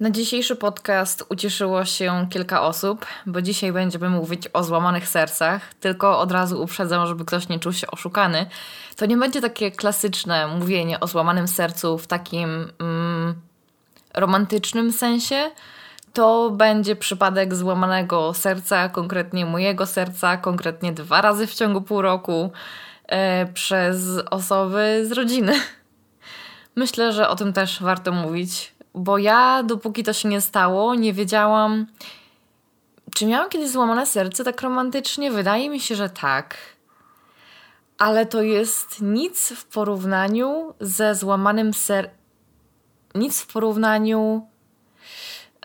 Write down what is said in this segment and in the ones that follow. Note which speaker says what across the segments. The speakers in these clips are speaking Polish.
Speaker 1: Na dzisiejszy podcast ucieszyło się kilka osób, bo dzisiaj będziemy mówić o złamanych sercach. Tylko od razu uprzedzam, żeby ktoś nie czuł się oszukany. To nie będzie takie klasyczne mówienie o złamanym sercu w takim mm, romantycznym sensie. To będzie przypadek złamanego serca, konkretnie mojego serca, konkretnie dwa razy w ciągu pół roku e, przez osoby z rodziny. Myślę, że o tym też warto mówić bo ja, dopóki to się nie stało, nie wiedziałam, czy miałam kiedyś złamane serce tak romantycznie. Wydaje mi się, że tak. Ale to jest nic w porównaniu ze złamanym ser... Nic w porównaniu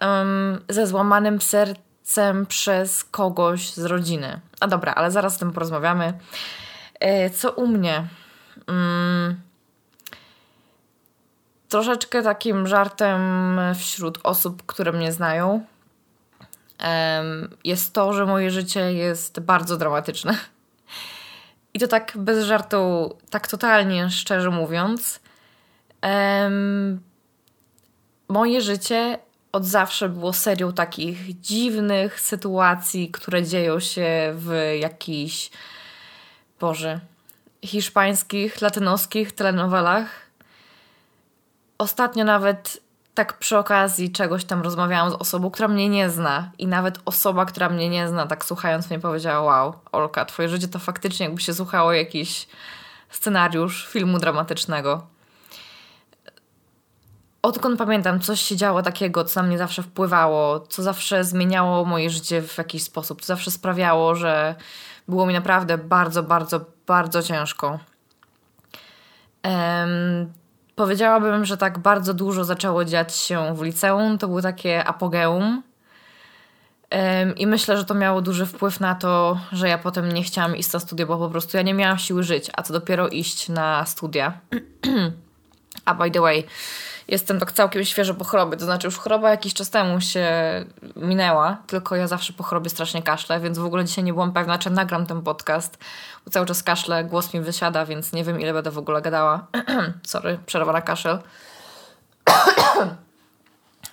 Speaker 1: um, ze złamanym sercem przez kogoś z rodziny. A dobra, ale zaraz o tym porozmawiamy. E, co u mnie? Um, troszeczkę takim żartem wśród osób, które mnie znają, jest to, że moje życie jest bardzo dramatyczne. I to tak bez żartu, tak totalnie szczerze mówiąc. moje życie od zawsze było serią takich dziwnych sytuacji, które dzieją się w jakichś, Boże, hiszpańskich, latynoskich telenowelach Ostatnio nawet tak przy okazji czegoś tam rozmawiałam z osobą, która mnie nie zna i nawet osoba, która mnie nie zna, tak słuchając mnie powiedziała wow, Olka, twoje życie to faktycznie jakby się słuchało jakiś scenariusz filmu dramatycznego. Odkąd pamiętam, coś się działo takiego, co na mnie zawsze wpływało, co zawsze zmieniało moje życie w jakiś sposób, co zawsze sprawiało, że było mi naprawdę bardzo, bardzo, bardzo ciężko. Powiedziałabym, że tak bardzo dużo zaczęło dziać się w liceum. To było takie apogeum. I myślę, że to miało duży wpływ na to, że ja potem nie chciałam iść na studia, bo po prostu ja nie miałam siły żyć, a co dopiero iść na studia. a by the way, jestem tak całkiem świeżo po chorobie, to znaczy już choroba jakiś czas temu się minęła, tylko ja zawsze po chorobie strasznie kaszlę, więc w ogóle dzisiaj nie byłam pewna, czy nagram ten podcast, bo cały czas kaszlę, głos mi wysiada, więc nie wiem ile będę w ogóle gadała. Sorry, przerwa na kaszel.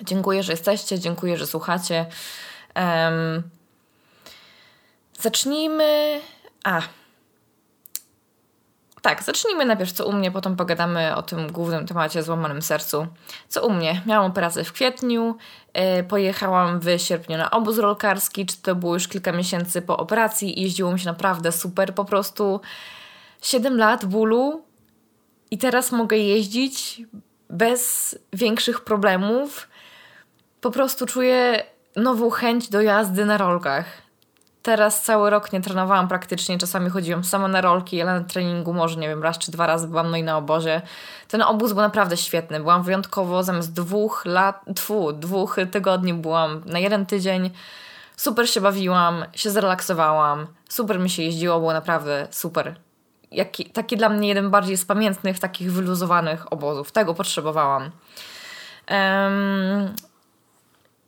Speaker 1: dziękuję, że jesteście, dziękuję, że słuchacie. Um, zacznijmy... A, tak, zacznijmy najpierw co u mnie, potem pogadamy o tym głównym temacie złamanym sercu. Co u mnie? Miałam operację w kwietniu, yy, pojechałam w sierpniu na obóz rolkarski, czy to było już kilka miesięcy po operacji jeździło mi się naprawdę super, po prostu 7 lat bólu i teraz mogę jeździć bez większych problemów. Po prostu czuję nową chęć do jazdy na rolkach. Teraz cały rok nie trenowałam praktycznie, czasami chodziłam sama na rolki, ale na treningu może, nie wiem, raz czy dwa razy byłam no i na obozie. Ten obóz był naprawdę świetny. Byłam wyjątkowo zamiast dwóch lat, tfu, dwóch tygodni byłam na jeden tydzień. Super się bawiłam, się zrelaksowałam, super mi się jeździło, było naprawdę super. Jaki, taki dla mnie jeden bardziej z pamiętnych, takich wyluzowanych obozów. Tego potrzebowałam. Um,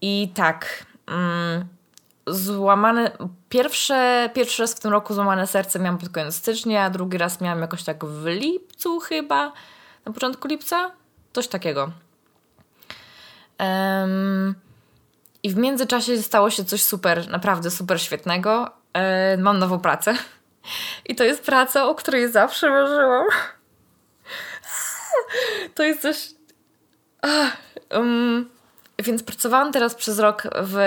Speaker 1: I tak... Um, złamane. Pierwsze, pierwszy raz w tym roku złamane serce miałam pod koniec stycznia, a drugi raz miałam jakoś tak w lipcu chyba. Na początku lipca? Coś takiego. Um, I w międzyczasie stało się coś super, naprawdę super świetnego. Um, mam nową pracę. I to jest praca, o której zawsze marzyłam. To jest coś. Um, więc pracowałam teraz przez rok w.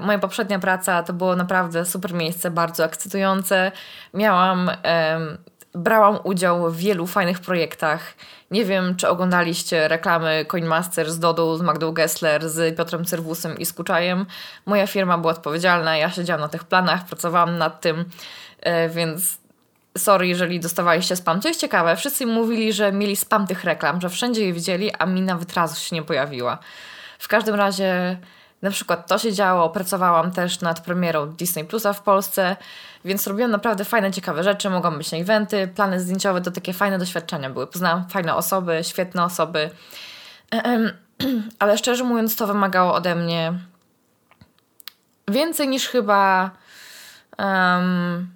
Speaker 1: Moja poprzednia praca to było naprawdę super miejsce, bardzo ekscytujące. Miałam. Brałam udział w wielu fajnych projektach. Nie wiem, czy oglądaliście reklamy Coinmaster z Dodą, z Magdą Gessler, z Piotrem Cerwusem i z Kuczajem. Moja firma była odpowiedzialna, ja siedziałam na tych planach, pracowałam nad tym, e, więc sorry, jeżeli dostawaliście spam. To jest ciekawe, wszyscy mówili, że mieli spam tych reklam, że wszędzie je widzieli, a mi nawet razu się nie pojawiła. W każdym razie na przykład to się działo, pracowałam też nad premierą Disney Plusa w Polsce, więc robiłam naprawdę fajne, ciekawe rzeczy, mogłam być na eventy, plany zdjęciowe to takie fajne doświadczenia były. Poznałam fajne osoby, świetne osoby, ale szczerze mówiąc to wymagało ode mnie więcej niż chyba um,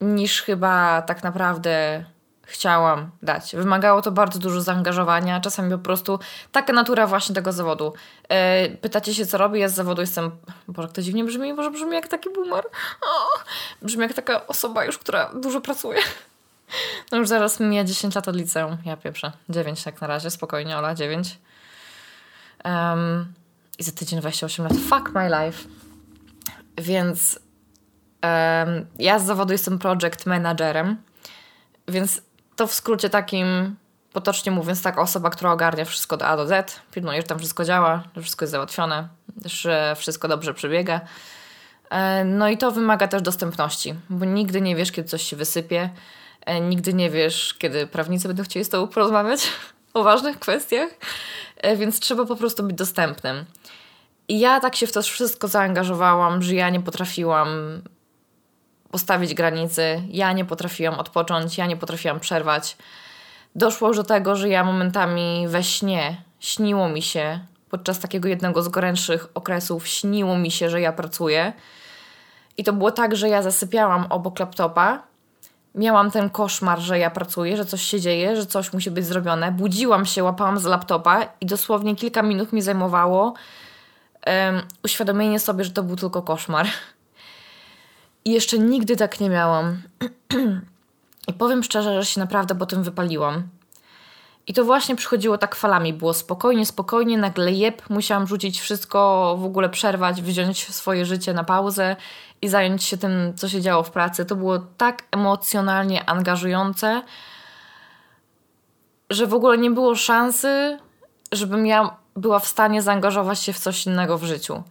Speaker 1: niż chyba tak naprawdę chciałam dać. Wymagało to bardzo dużo zaangażowania, czasami po prostu taka natura właśnie tego zawodu. E, pytacie się, co robię? Ja z zawodu jestem. Boże, to dziwnie brzmi, może brzmi jak taki boomer. O, brzmi jak taka osoba już, która dużo pracuje. No już zaraz mija 10 lat od liceum. Ja pieprzę. 9 tak na razie, spokojnie, Ola, 9. Um, I za tydzień 28 lat. Fuck my life. Więc um, ja z zawodu jestem project managerem, więc to w skrócie takim, potocznie mówiąc, taka osoba, która ogarnia wszystko do A do Z, pilnuje, że tam wszystko działa, że wszystko jest załatwione, że wszystko dobrze przebiega. E, no i to wymaga też dostępności, bo nigdy nie wiesz, kiedy coś się wysypie, e, nigdy nie wiesz, kiedy prawnicy będą chcieli z tobą porozmawiać o ważnych kwestiach, e, więc trzeba po prostu być dostępnym. I ja tak się w to wszystko zaangażowałam, że ja nie potrafiłam postawić granicy, ja nie potrafiłam odpocząć, ja nie potrafiłam przerwać. Doszło już do tego, że ja momentami we śnie śniło mi się, podczas takiego jednego z gorętszych okresów, śniło mi się, że ja pracuję. I to było tak, że ja zasypiałam obok laptopa, miałam ten koszmar, że ja pracuję, że coś się dzieje, że coś musi być zrobione. Budziłam się, łapałam z laptopa i dosłownie kilka minut mi zajmowało um, uświadomienie sobie, że to był tylko koszmar. I jeszcze nigdy tak nie miałam. I powiem szczerze, że się naprawdę po tym wypaliłam. I to właśnie przychodziło tak falami. Było spokojnie, spokojnie, nagle jeb, musiałam rzucić wszystko, w ogóle przerwać, wziąć swoje życie na pauzę i zająć się tym, co się działo w pracy. To było tak emocjonalnie angażujące, że w ogóle nie było szansy, żebym ja była w stanie zaangażować się w coś innego w życiu.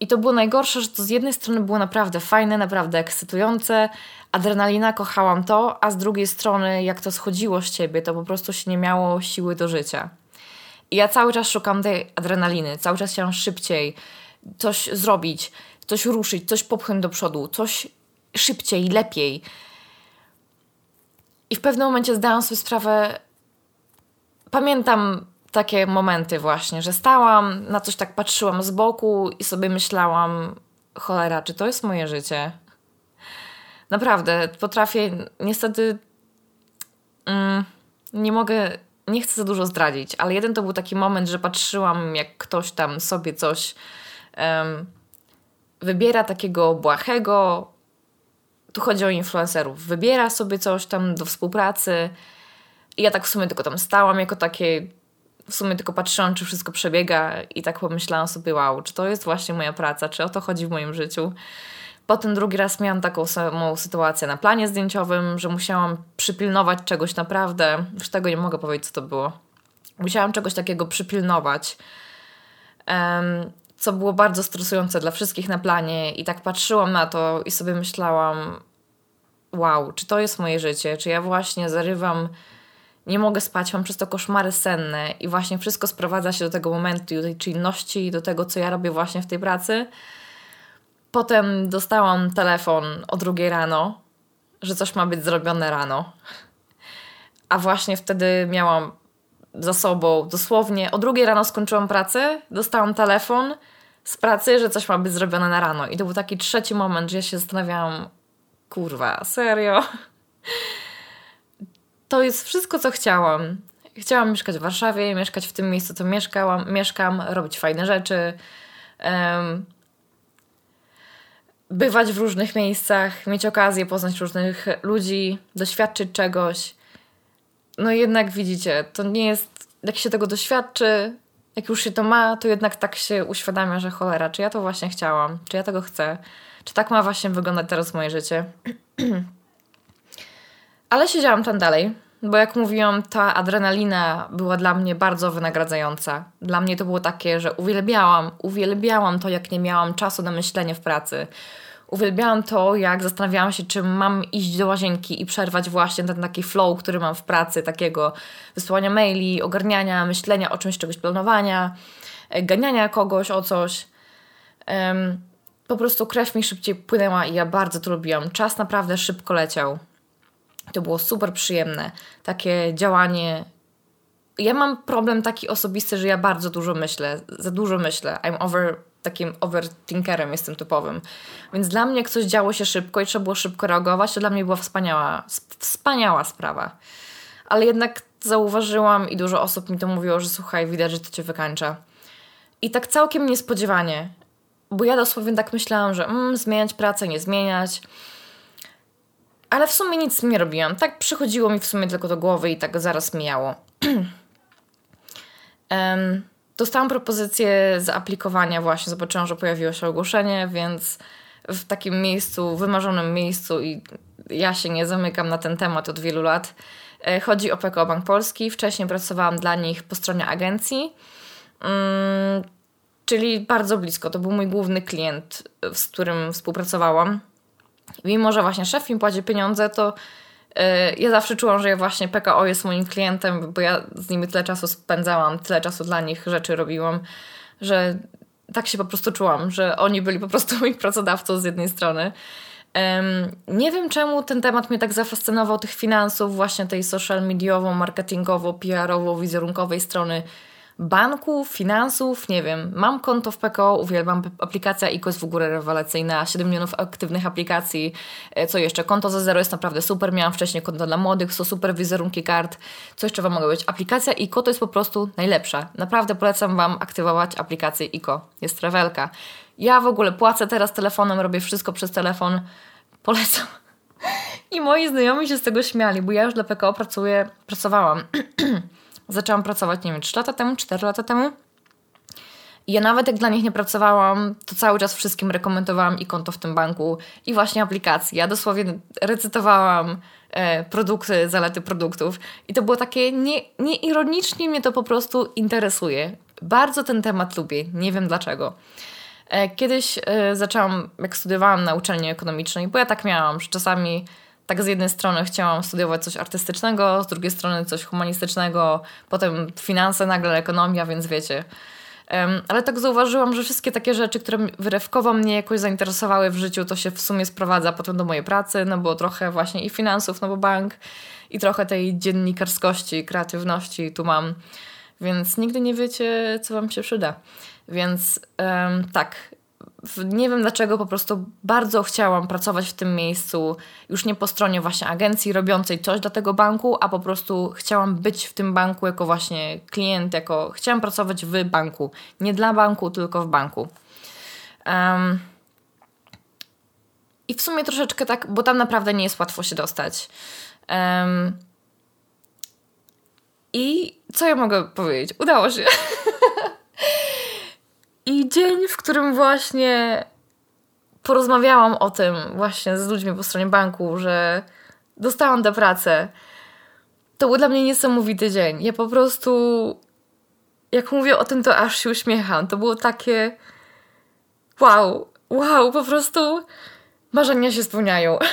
Speaker 1: I to było najgorsze, że to z jednej strony było naprawdę fajne, naprawdę ekscytujące, adrenalina, kochałam to, a z drugiej strony, jak to schodziło z ciebie, to po prostu się nie miało siły do życia. I ja cały czas szukam tej adrenaliny, cały czas chciałam szybciej coś zrobić, coś ruszyć, coś popchnąć do przodu, coś szybciej, lepiej. I w pewnym momencie zdałam sobie sprawę, pamiętam takie momenty właśnie, że stałam, na coś tak patrzyłam z boku i sobie myślałam, cholera, czy to jest moje życie? Naprawdę, potrafię, niestety mm, nie mogę, nie chcę za dużo zdradzić, ale jeden to był taki moment, że patrzyłam, jak ktoś tam sobie coś um, wybiera takiego błahego, tu chodzi o influencerów, wybiera sobie coś tam do współpracy i ja tak w sumie tylko tam stałam jako takie w sumie tylko patrzyłam, czy wszystko przebiega i tak pomyślałam sobie, wow, czy to jest właśnie moja praca, czy o to chodzi w moim życiu. Potem drugi raz miałam taką samą sytuację na planie zdjęciowym, że musiałam przypilnować czegoś naprawdę, już tego nie mogę powiedzieć, co to było. Musiałam czegoś takiego przypilnować, co było bardzo stresujące dla wszystkich na planie i tak patrzyłam na to i sobie myślałam, wow, czy to jest moje życie, czy ja właśnie zarywam nie mogę spać, mam przez to koszmary senne i właśnie wszystko sprowadza się do tego momentu, do tej czynności, do tego, co ja robię właśnie w tej pracy. Potem dostałam telefon o drugiej rano, że coś ma być zrobione rano. A właśnie wtedy miałam za sobą dosłownie o drugiej rano skończyłam pracę, dostałam telefon z pracy, że coś ma być zrobione na rano. I to był taki trzeci moment, że ja się zastanawiałam, kurwa, serio? To jest wszystko, co chciałam. Chciałam mieszkać w Warszawie, mieszkać w tym miejscu, co mieszkałam, mieszkam, robić fajne rzeczy, um, bywać w różnych miejscach, mieć okazję poznać różnych ludzi, doświadczyć czegoś. No jednak widzicie, to nie jest, jak się tego doświadczy, jak już się to ma, to jednak tak się uświadamia, że cholera, czy ja to właśnie chciałam, czy ja tego chcę, czy tak ma właśnie wyglądać teraz moje życie. Ale siedziałam tam dalej, bo jak mówiłam, ta adrenalina była dla mnie bardzo wynagradzająca. Dla mnie to było takie, że uwielbiałam, uwielbiałam to, jak nie miałam czasu na myślenie w pracy. Uwielbiałam to, jak zastanawiałam się, czy mam iść do łazienki i przerwać właśnie ten taki flow, który mam w pracy, takiego wysyłania maili, ogarniania, myślenia o czymś, czegoś planowania, e, ganiania kogoś o coś. Um, po prostu krew mi szybciej płynęła i ja bardzo to lubiłam. Czas naprawdę szybko leciał. To było super przyjemne. Takie działanie. Ja mam problem taki osobisty, że ja bardzo dużo myślę, za dużo myślę. I'm over, takim overthinkerem jestem typowym. Więc dla mnie, coś działo się szybko i trzeba było szybko reagować, to dla mnie była wspaniała, wspaniała sprawa. ale jednak zauważyłam i dużo osób mi to mówiło, że słuchaj, widać, że to cię wykańcza. I tak całkiem niespodziewanie, bo ja dosłownie tak myślałam, że mm, zmieniać pracę, nie zmieniać. Ale w sumie nic nie robiłam. Tak przychodziło mi w sumie tylko do głowy i tak zaraz mijało. um, dostałam propozycję zaaplikowania właśnie. Zobaczyłam, że pojawiło się ogłoszenie, więc w takim miejscu, wymarzonym miejscu i ja się nie zamykam na ten temat od wielu lat. E, chodzi o PKO Bank Polski. Wcześniej pracowałam dla nich po stronie agencji, um, czyli bardzo blisko. To był mój główny klient, z którym współpracowałam. Mimo, że właśnie szef mi płaci pieniądze, to yy, ja zawsze czułam, że właśnie PKO jest moim klientem, bo ja z nimi tyle czasu spędzałam, tyle czasu dla nich rzeczy robiłam, że tak się po prostu czułam, że oni byli po prostu moim pracodawcą z jednej strony. Nie wiem czemu ten temat mnie tak zafascynował, tych finansów, właśnie tej social mediowo, marketingowo, PR-owo, wizerunkowej strony banku, finansów, nie wiem. Mam konto w PKO, uwielbiam aplikacja IKO jest w ogóle rewelacyjna, 7 milionów aktywnych aplikacji. E, co jeszcze? Konto za zero jest naprawdę super. Miałam wcześniej konto dla młodych, są super wizerunki kart. Co jeszcze Wam mogę być? Aplikacja IKO to jest po prostu najlepsza. Naprawdę polecam Wam aktywować aplikację IKO. Jest rewelka. Ja w ogóle płacę teraz telefonem, robię wszystko przez telefon. Polecam. I moi znajomi się z tego śmiali, bo ja już dla PKO pracuję, pracowałam. Zaczęłam pracować, nie wiem, 3 lata temu, 4 lata temu. I ja nawet jak dla nich nie pracowałam, to cały czas wszystkim rekomendowałam i konto w tym banku, i właśnie aplikacje. Ja dosłownie recytowałam e, produkty, zalety produktów. I to było takie, nie, nieironicznie mnie to po prostu interesuje. Bardzo ten temat lubię, nie wiem dlaczego. E, kiedyś e, zaczęłam, jak studiowałam na uczelni ekonomicznej, bo ja tak miałam, że czasami tak z jednej strony chciałam studiować coś artystycznego, z drugiej strony coś humanistycznego, potem finanse, nagle ekonomia, więc wiecie. Ale tak zauważyłam, że wszystkie takie rzeczy, które wyrywkowo mnie jakoś zainteresowały w życiu, to się w sumie sprowadza potem do mojej pracy, no bo trochę właśnie i finansów, no bo bank, i trochę tej dziennikarskości, kreatywności tu mam. Więc nigdy nie wiecie, co wam się przyda. Więc tak, nie wiem dlaczego, po prostu bardzo chciałam pracować w tym miejscu, już nie po stronie właśnie agencji robiącej coś dla tego banku, a po prostu chciałam być w tym banku jako właśnie klient, jako chciałam pracować w banku. Nie dla banku, tylko w banku. Um, I w sumie troszeczkę tak, bo tam naprawdę nie jest łatwo się dostać. Um, I co ja mogę powiedzieć? Udało się. I dzień, w którym właśnie porozmawiałam o tym właśnie z ludźmi po stronie banku, że dostałam tę pracę, to był dla mnie niesamowity dzień. Ja po prostu, jak mówię o tym, to aż się uśmiecham. To było takie wow, wow, po prostu marzenia się spełniają.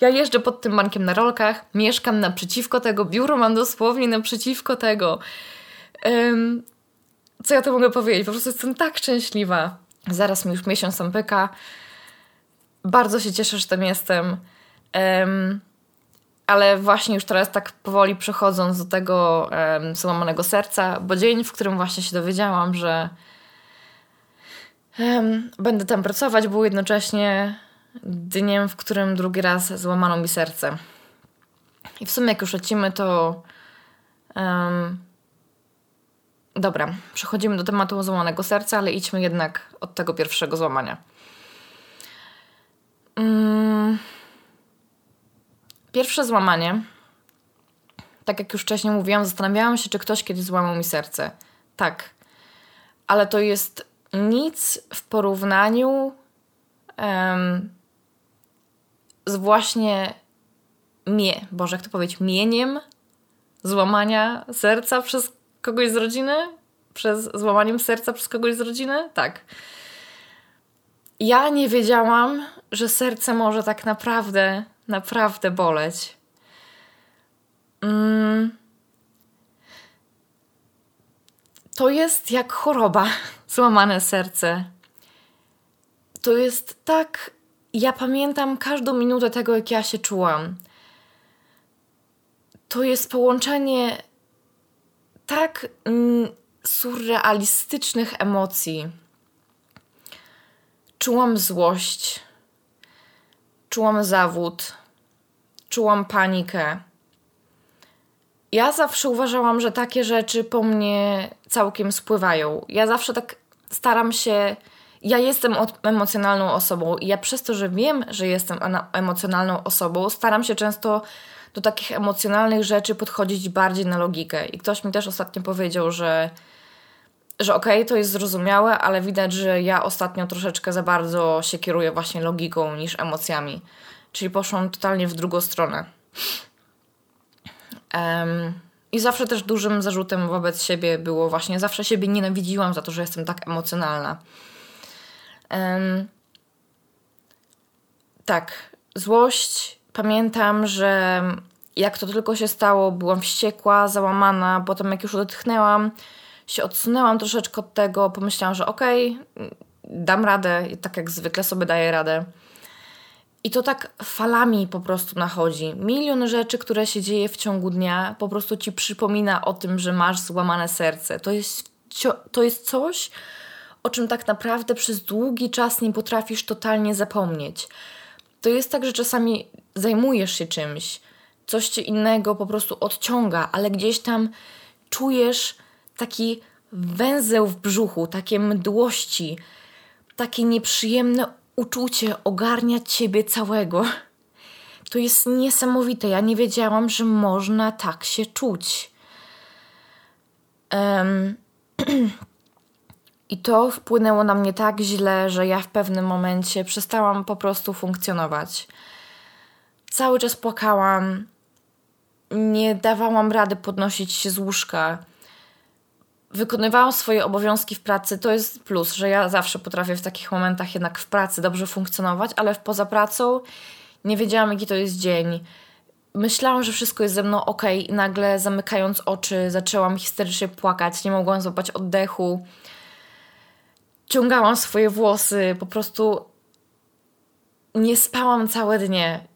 Speaker 1: Ja jeżdżę pod tym bankiem na rolkach, mieszkam naprzeciwko tego, biuro mam dosłownie naprzeciwko tego. Co ja to mogę powiedzieć? Po prostu jestem tak szczęśliwa. Zaraz mi już miesiąc tam pyka. Bardzo się cieszę, że tam jestem. Um, ale właśnie już teraz tak powoli przechodząc do tego um, złamanego serca, bo dzień, w którym właśnie się dowiedziałam, że um, będę tam pracować, był jednocześnie dniem, w którym drugi raz złamano mi serce. I w sumie jak już lecimy, to um, Dobra, przechodzimy do tematu złamanego serca, ale idźmy jednak od tego pierwszego złamania. Mm. Pierwsze złamanie, tak jak już wcześniej mówiłam, zastanawiałam się, czy ktoś kiedyś złamał mi serce. Tak, ale to jest nic w porównaniu um, z właśnie mnie, Boże, jak to powiedzieć, mieniem złamania serca przez kogoś z rodziny? Przez złamaniem serca przez kogoś z rodziny? Tak. Ja nie wiedziałam, że serce może tak naprawdę, naprawdę boleć. Mm. To jest jak choroba, złamane serce. To jest tak. Ja pamiętam każdą minutę tego, jak ja się czułam. To jest połączenie tak mm, surrealistycznych emocji. Czułam złość, czułam zawód, czułam panikę. ja zawsze uważałam, że takie rzeczy po mnie całkiem spływają. Ja zawsze tak staram się. Ja jestem emocjonalną osobą i ja przez to, że wiem, że jestem emocjonalną osobą, staram się często do takich emocjonalnych rzeczy podchodzić bardziej na logikę. I ktoś mi też ostatnio powiedział, że, że okej, okay, to jest zrozumiałe, ale widać, że ja ostatnio troszeczkę za bardzo się kieruję właśnie logiką niż emocjami. Czyli poszłam totalnie w drugą stronę. Um, I zawsze też dużym zarzutem wobec siebie było właśnie, zawsze siebie nienawidziłam za to, że jestem tak emocjonalna. Um, tak, złość. Pamiętam, że jak to tylko się stało, byłam wściekła, załamana. Potem, jak już odetchnęłam, się odsunęłam troszeczkę od tego, pomyślałam, że okej, okay, dam radę, tak jak zwykle sobie daję radę. I to tak falami po prostu nachodzi. Milion rzeczy, które się dzieje w ciągu dnia, po prostu ci przypomina o tym, że masz złamane serce. To jest, to jest coś, o czym tak naprawdę przez długi czas nie potrafisz totalnie zapomnieć. To jest tak, że czasami zajmujesz się czymś, coś cię innego po prostu odciąga, ale gdzieś tam czujesz taki węzeł w brzuchu, takie mdłości, takie nieprzyjemne uczucie ogarnia ciebie całego. To jest niesamowite. Ja nie wiedziałam, że można tak się czuć. Um, I to wpłynęło na mnie tak źle, że ja w pewnym momencie przestałam po prostu funkcjonować. Cały czas płakałam, nie dawałam rady podnosić się z łóżka wykonywałam swoje obowiązki w pracy, to jest plus, że ja zawsze potrafię w takich momentach jednak w pracy dobrze funkcjonować, ale poza pracą nie wiedziałam, jaki to jest dzień. Myślałam, że wszystko jest ze mną ok, i nagle zamykając oczy, zaczęłam histerycznie płakać, nie mogłam złapać oddechu. Ciągałam swoje włosy, po prostu nie spałam całe dnie.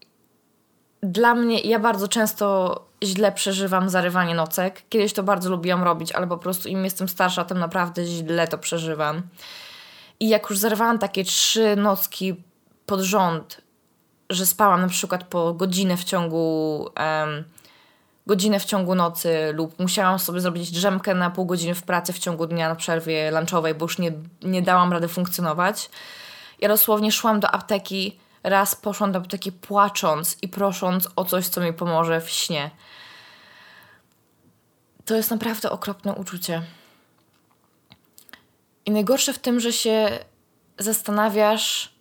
Speaker 1: Dla mnie, ja bardzo często źle przeżywam zarywanie nocek. Kiedyś to bardzo lubiłam robić, ale po prostu im jestem starsza, tym naprawdę źle to przeżywam. I jak już zerwałam takie trzy nocki pod rząd, że spałam na przykład po godzinę w ciągu um, godzinę w ciągu nocy lub musiałam sobie zrobić drzemkę na pół godziny w pracy w ciągu dnia na przerwie lunchowej, bo już nie, nie dałam rady funkcjonować. Ja dosłownie szłam do apteki raz poszłam do apteki płacząc i prosząc o coś, co mi pomoże w śnie. To jest naprawdę okropne uczucie. I najgorsze w tym, że się zastanawiasz,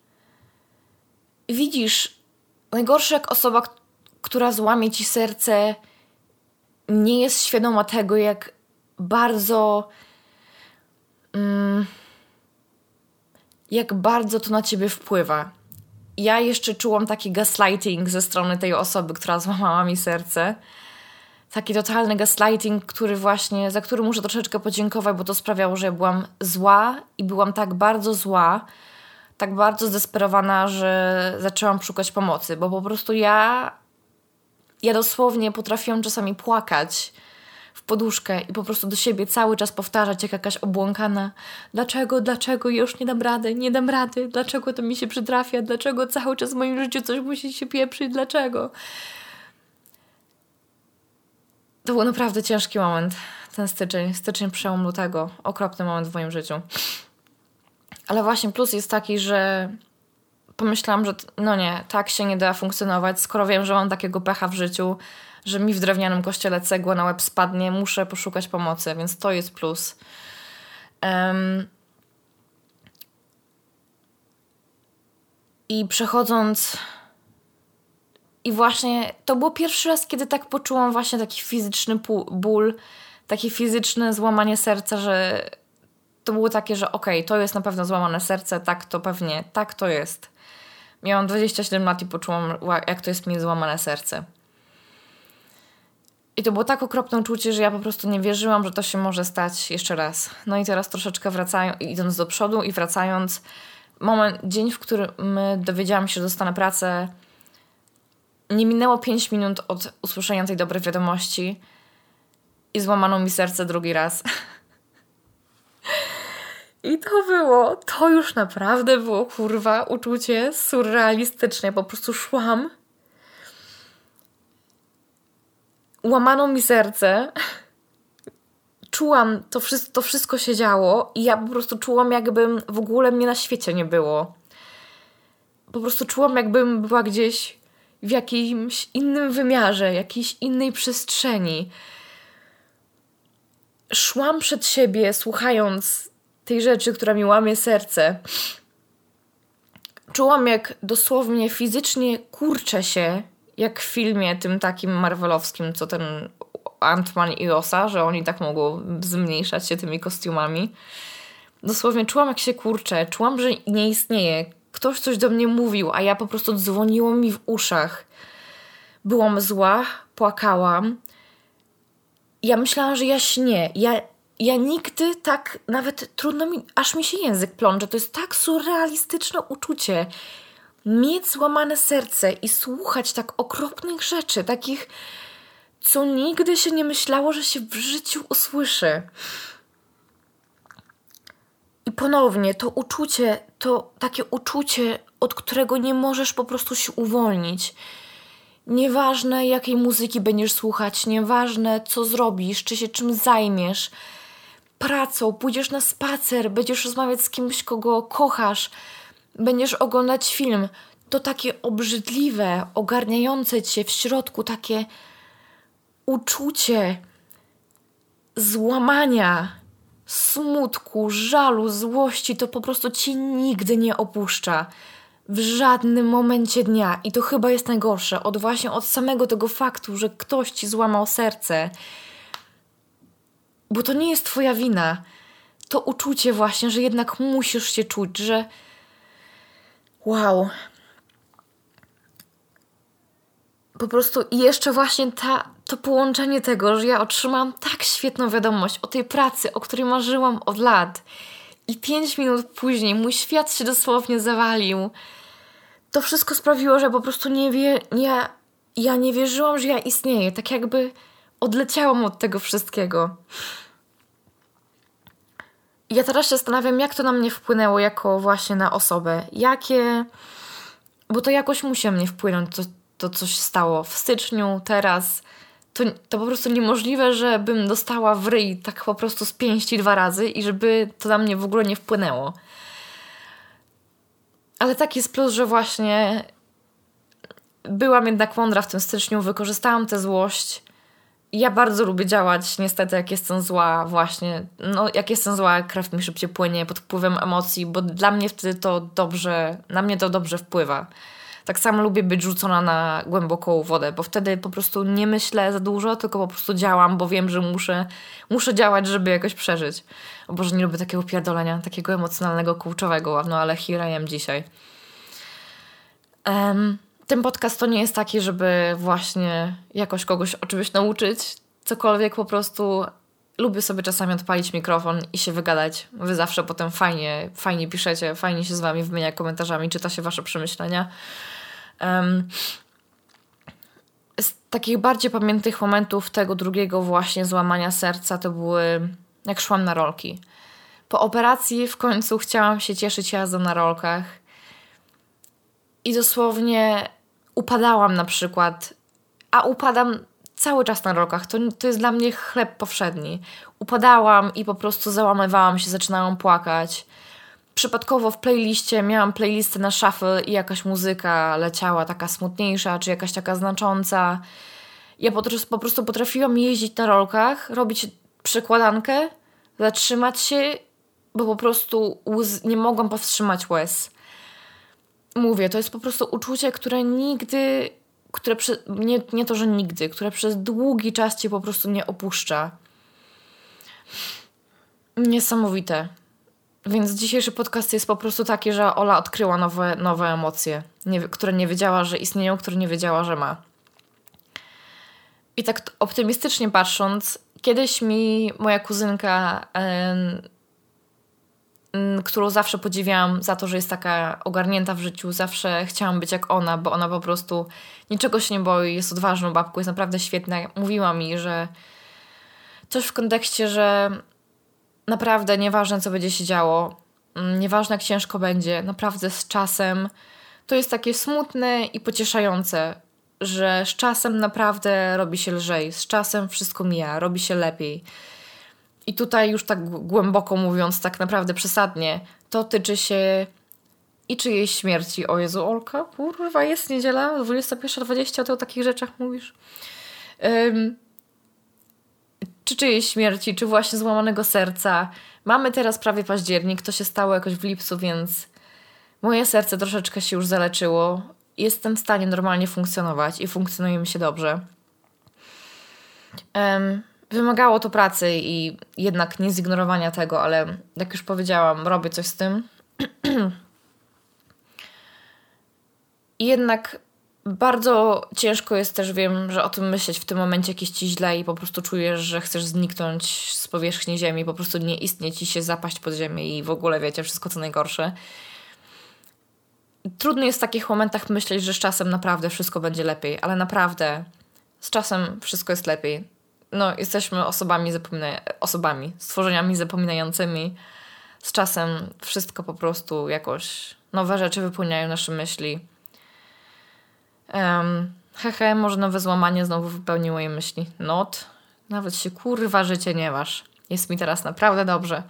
Speaker 1: widzisz, najgorsze jak osoba, która złamie ci serce, nie jest świadoma tego, jak bardzo. Mm, jak bardzo to na ciebie wpływa ja jeszcze czułam taki gaslighting ze strony tej osoby, która złamała mi serce. Taki totalny gaslighting, który właśnie, za który muszę troszeczkę podziękować, bo to sprawiało, że ja byłam zła i byłam tak bardzo zła, tak bardzo zdesperowana, że zaczęłam szukać pomocy, bo po prostu ja, ja dosłownie potrafiłam czasami płakać w poduszkę i po prostu do siebie cały czas powtarzać jak jakaś obłąkana. Dlaczego, dlaczego? Już nie dam rady, nie dam rady, dlaczego to mi się przytrafia, dlaczego cały czas w moim życiu coś musi się pieprzyć, dlaczego. To był naprawdę ciężki moment, ten styczeń, styczeń przełom lutego, okropny moment w moim życiu. Ale właśnie plus jest taki, że pomyślałam, że no nie, tak się nie da funkcjonować, skoro wiem, że mam takiego pecha w życiu, że mi w drewnianym kościele cegła na łeb spadnie, muszę poszukać pomocy, więc to jest plus. Um, I przechodząc. I właśnie to był pierwszy raz, kiedy tak poczułam właśnie taki fizyczny ból, takie fizyczne złamanie serca, że to było takie, że okej, okay, to jest na pewno złamane serce, tak to pewnie, tak to jest. Miałam 27 lat i poczułam, jak to jest mieć złamane serce. I to było tak okropne uczucie, że ja po prostu nie wierzyłam, że to się może stać jeszcze raz. No i teraz troszeczkę wracając, idąc do przodu i wracając, moment, dzień, w którym dowiedziałam się, że dostanę pracę, nie minęło 5 minut od usłyszenia tej dobrej wiadomości i złamano mi serce drugi raz. I to było, to już naprawdę było kurwa uczucie surrealistyczne. Po prostu szłam łamano mi serce. Czułam, to, wszystko, to wszystko się działo i ja po prostu czułam, jakbym w ogóle mnie na świecie nie było. Po prostu czułam, jakbym była gdzieś w jakimś innym wymiarze, jakiejś innej przestrzeni. Szłam przed siebie, słuchając tej rzeczy, która mi łamie serce. Czułam, jak dosłownie fizycznie kurczę się, jak w filmie tym takim marvelowskim, co ten Ant-Man i Osa, że oni tak mogą zmniejszać się tymi kostiumami. Dosłownie czułam, jak się kurczę, czułam, że nie istnieje. Ktoś coś do mnie mówił, a ja po prostu dzwoniło mi w uszach. Byłam zła, płakałam. Ja myślałam, że ja śnię. Ja, ja nigdy tak, nawet trudno mi, aż mi się język plącze. To jest tak surrealistyczne uczucie mieć złamane serce i słuchać tak okropnych rzeczy, takich, co nigdy się nie myślało, że się w życiu usłyszy. I ponownie to uczucie, to takie uczucie, od którego nie możesz po prostu się uwolnić. Nieważne jakiej muzyki będziesz słuchać, nieważne co zrobisz, czy się czym zajmiesz, pracą, pójdziesz na spacer, będziesz rozmawiać z kimś, kogo kochasz, będziesz oglądać film, to takie obrzydliwe, ogarniające cię w środku, takie uczucie złamania, smutku, żalu, złości, to po prostu cię nigdy nie opuszcza. W żadnym momencie dnia. I to chyba jest najgorsze. Od właśnie od samego tego faktu, że ktoś ci złamał serce. Bo to nie jest twoja wina. To uczucie właśnie, że jednak musisz się czuć, że wow. Po prostu i jeszcze właśnie ta, to połączenie tego, że ja otrzymałam tak świetną wiadomość o tej pracy, o której marzyłam od lat. I pięć minut później mój świat się dosłownie zawalił. To wszystko sprawiło, że po prostu nie wie, ja, ja nie wierzyłam, że ja istnieję. Tak jakby odleciałam od tego wszystkiego. Ja teraz się zastanawiam, jak to na mnie wpłynęło jako właśnie na osobę. Jakie... Bo to jakoś musi mnie wpłynąć, to, to coś stało w styczniu, teraz. To, to po prostu niemożliwe, żebym dostała w ryj tak po prostu z pięści dwa razy i żeby to na mnie w ogóle nie wpłynęło. Ale tak jest plus, że właśnie byłam jednak mądra w tym styczniu, wykorzystałam tę złość ja bardzo lubię działać, niestety, jak jestem zła, właśnie. No, jak jestem zła, krew mi szybciej płynie pod wpływem emocji, bo dla mnie wtedy to dobrze, na mnie to dobrze wpływa. Tak samo lubię być rzucona na głęboką wodę, bo wtedy po prostu nie myślę za dużo, tylko po prostu działam, bo wiem, że muszę, muszę działać, żeby jakoś przeżyć. O Boże, nie lubię takiego pierdolenia, takiego emocjonalnego, kurczowego, no ale here I am dzisiaj. Um, ten podcast to nie jest taki, żeby właśnie jakoś kogoś o czymś nauczyć, cokolwiek po prostu lubię sobie czasami odpalić mikrofon i się wygadać. Wy zawsze potem fajnie, fajnie piszecie, fajnie się z wami wymienia komentarzami, czyta się wasze przemyślenia. Um, z takich bardziej pamiętnych momentów tego drugiego właśnie złamania serca to były jak szłam na rolki. Po operacji w końcu chciałam się cieszyć jazdą na rolkach. I dosłownie upadałam na przykład, a upadam cały czas na rolkach. To, to jest dla mnie chleb powszedni. Upadałam i po prostu załamywałam się, zaczynałam płakać. Przypadkowo w playliście miałam playlistę na shuffle i jakaś muzyka leciała taka smutniejsza, czy jakaś taka znacząca. Ja po prostu potrafiłam jeździć na rolkach, robić przekładankę, zatrzymać się, bo po prostu łz, nie mogłam powstrzymać łez mówię, to jest po prostu uczucie, które nigdy, które przy, nie, nie to, że nigdy, które przez długi czas cię po prostu nie opuszcza. Niesamowite. Więc dzisiejszy podcast jest po prostu taki, że Ola odkryła nowe, nowe emocje, nie, które nie wiedziała, że istnieją, które nie wiedziała, że ma. I tak optymistycznie patrząc, kiedyś mi moja kuzynka Mm, którą zawsze podziwiałam za to, że jest taka ogarnięta w życiu. Zawsze chciałam być jak ona, bo ona po prostu niczego się nie boi, jest odważną babką, jest naprawdę świetna. Mówiła mi, że coś w kontekście, że naprawdę nieważne, co będzie się działo, mm, nieważne, jak ciężko będzie, naprawdę z czasem to jest takie smutne i pocieszające, że z czasem naprawdę robi się lżej, z czasem wszystko mija, robi się lepiej. I tutaj już tak głęboko mówiąc, tak naprawdę przesadnie, to tyczy się i czyjejś śmierci. O Jezu, Olka, kurwa, jest niedziela, 21.20, ty o takich rzeczach mówisz. Um, czy czyjejś śmierci, czy właśnie złamanego serca. Mamy teraz prawie październik, to się stało jakoś w lipcu, więc moje serce troszeczkę się już zaleczyło. Jestem w stanie normalnie funkcjonować i funkcjonuje mi się dobrze. Um, wymagało to pracy i jednak nie zignorowania tego, ale jak już powiedziałam, robię coś z tym. I jednak bardzo ciężko jest też, wiem, że o tym myśleć w tym momencie, jakieś ci źle i po prostu czujesz, że chcesz zniknąć z powierzchni ziemi, po prostu nie istnieć i się zapaść pod ziemię i w ogóle wiecie, wszystko co najgorsze. Trudno jest w takich momentach myśleć, że z czasem naprawdę wszystko będzie lepiej, ale naprawdę z czasem wszystko jest lepiej. No, jesteśmy osobami, zapomina- osobami, stworzeniami zapominającymi. Z czasem wszystko po prostu jakoś nowe rzeczy wypełniają nasze myśli Um, hehe, może nowe złamanie znowu wypełniło moje myśli. Not. Nawet się kurwa życie nie waż. Jest mi teraz naprawdę dobrze.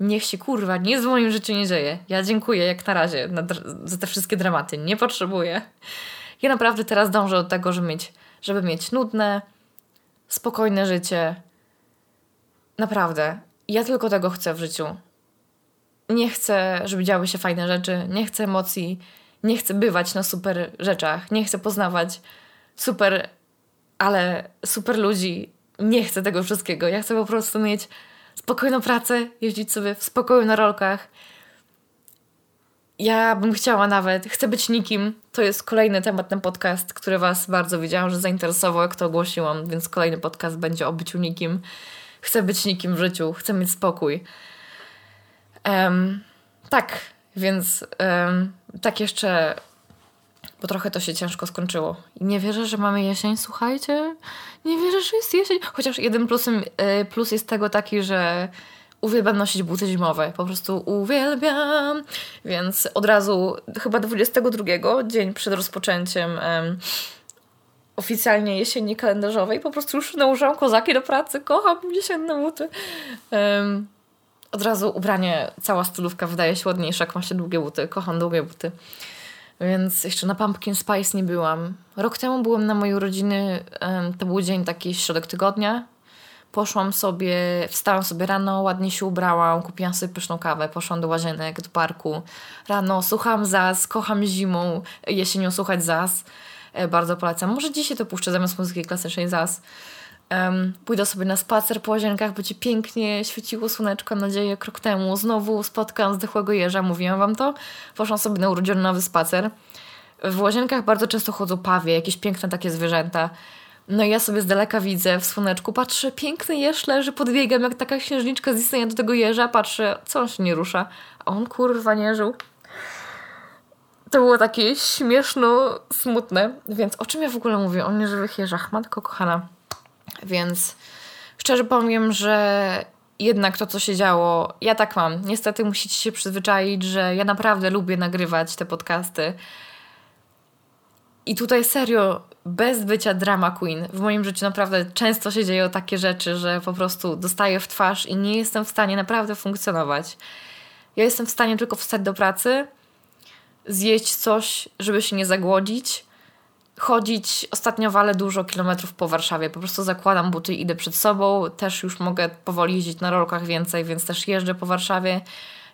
Speaker 1: Niech się kurwa nic w moim życiu nie dzieje. Ja dziękuję jak na razie za te wszystkie dramaty. Nie potrzebuję. Ja naprawdę teraz dążę do tego, żeby mieć, żeby mieć nudne, spokojne życie. Naprawdę. Ja tylko tego chcę w życiu. Nie chcę, żeby działy się fajne rzeczy. Nie chcę emocji nie chcę bywać na super rzeczach, nie chcę poznawać super, ale super ludzi. Nie chcę tego wszystkiego. Ja chcę po prostu mieć spokojną pracę, jeździć sobie w spokoju na rolkach. Ja bym chciała nawet, chcę być nikim. To jest kolejny temat na podcast, który Was bardzo widziałam, że zainteresował, jak to ogłosiłam, więc kolejny podcast będzie o byciu nikim. Chcę być nikim w życiu, chcę mieć spokój. Um, tak, więc um, tak jeszcze, bo trochę to się ciężko skończyło. I nie wierzę, że mamy jesień, słuchajcie. Nie wierzę, że jest jesień. Chociaż jeden plusem, y, plus jest tego taki, że uwielbiam nosić buty zimowe. Po prostu uwielbiam. Więc od razu, chyba 22, dzień przed rozpoczęciem um, oficjalnie jesieni kalendarzowej, po prostu już nałożyłam kozaki do pracy. Kocham jesienne buty. Um, od razu ubranie, cała stylówka wydaje się ładniejsza, jak ma się długie buty. Kocham długie buty. Więc jeszcze na Pumpkin Spice nie byłam. Rok temu byłem na mojej urodziny, to był dzień taki środek tygodnia. Poszłam sobie, wstałam sobie rano, ładnie się ubrałam, kupiłam sobie pyszną kawę, poszłam do łazienek, do parku. Rano słucham Zaz, kocham zimą, jesienią słuchać Zaz. E, bardzo polecam. Może dzisiaj to puszczę zamiast muzyki klasycznej Zaz. Um, pójdę sobie na spacer po łazienkach, będzie pięknie świeciło słoneczko, nadzieję, krok temu. Znowu spotkam zdechłego jeża, mówiłam wam to. Poszłam sobie na urodzinowy spacer. W łazienkach bardzo często chodzą pawie, jakieś piękne takie zwierzęta. No i ja sobie z daleka widzę w słoneczku, patrzę, piękny jeż leży, podbiegam jak taka księżniczka z istnienia do tego jeża, patrzę, co on się nie rusza. A on kurwa nie żył. To było takie śmieszno, smutne. Więc o czym ja w ogóle mówię? O nieżywych jeżach, matko kochana. Więc szczerze powiem, że jednak to, co się działo, ja tak mam. Niestety musicie się przyzwyczaić, że ja naprawdę lubię nagrywać te podcasty. I tutaj serio, bez bycia drama queen, w moim życiu naprawdę często się dzieją takie rzeczy, że po prostu dostaję w twarz i nie jestem w stanie naprawdę funkcjonować. Ja jestem w stanie tylko wstać do pracy, zjeść coś, żeby się nie zagłodzić, chodzić. Ostatnio walę dużo kilometrów po Warszawie. Po prostu zakładam buty i idę przed sobą. Też już mogę powoli jeździć na rolkach więcej, więc też jeżdżę po Warszawie.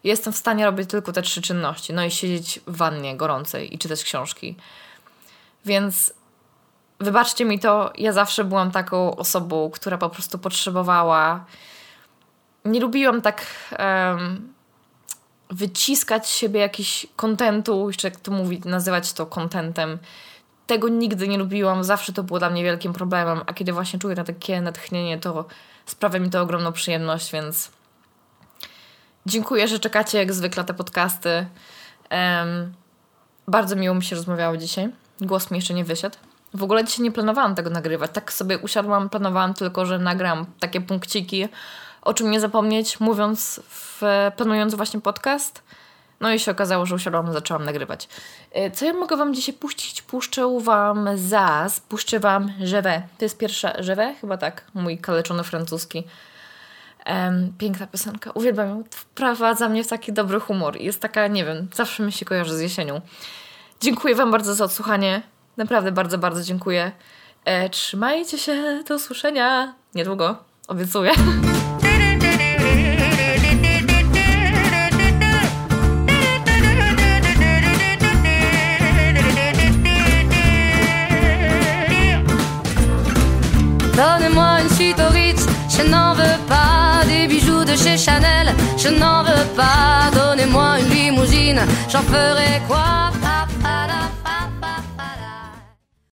Speaker 1: Jestem w stanie robić tylko te trzy czynności. No i siedzieć w wannie gorącej i czytać książki. Więc wybaczcie mi to, ja zawsze byłam taką osobą, która po prostu potrzebowała. Nie lubiłam tak um, wyciskać z siebie jakiś kontentu, jeszcze jak to mówić, nazywać to kontentem tego nigdy nie lubiłam, zawsze to było dla mnie wielkim problemem, a kiedy właśnie czuję na takie natchnienie, to sprawia mi to ogromną przyjemność, więc dziękuję, że czekacie jak zwykle te podcasty. Um, bardzo miło mi się rozmawiało dzisiaj. Głos mi jeszcze nie wyszedł. W ogóle dzisiaj nie planowałam tego nagrywać. Tak sobie usiadłam, planowałam tylko, że nagram takie punkciki, o czym nie zapomnieć, mówiąc, w, planując właśnie podcast. No i się okazało, że usiadłam, zaczęłam nagrywać. E, co ja mogę Wam dzisiaj puścić? Puszczę Wam Zaz, puszczę Wam Żewę. To jest pierwsza Żewę? Chyba tak, mój kaleczony francuski. Um, piękna piosenka, uwielbiam ją. Wprowadza mnie w taki dobry humor. Jest taka, nie wiem, zawsze mi się kojarzy z jesienią. Dziękuję Wam bardzo za odsłuchanie. Naprawdę bardzo, bardzo dziękuję. E, trzymajcie się, do usłyszenia niedługo, obiecuję.
Speaker 2: Donnez-moi une suite au Ritz, je n'en veux pas des bijoux de chez Chanel, je n'en veux pas. Donnez-moi une limousine, j'en ferai quoi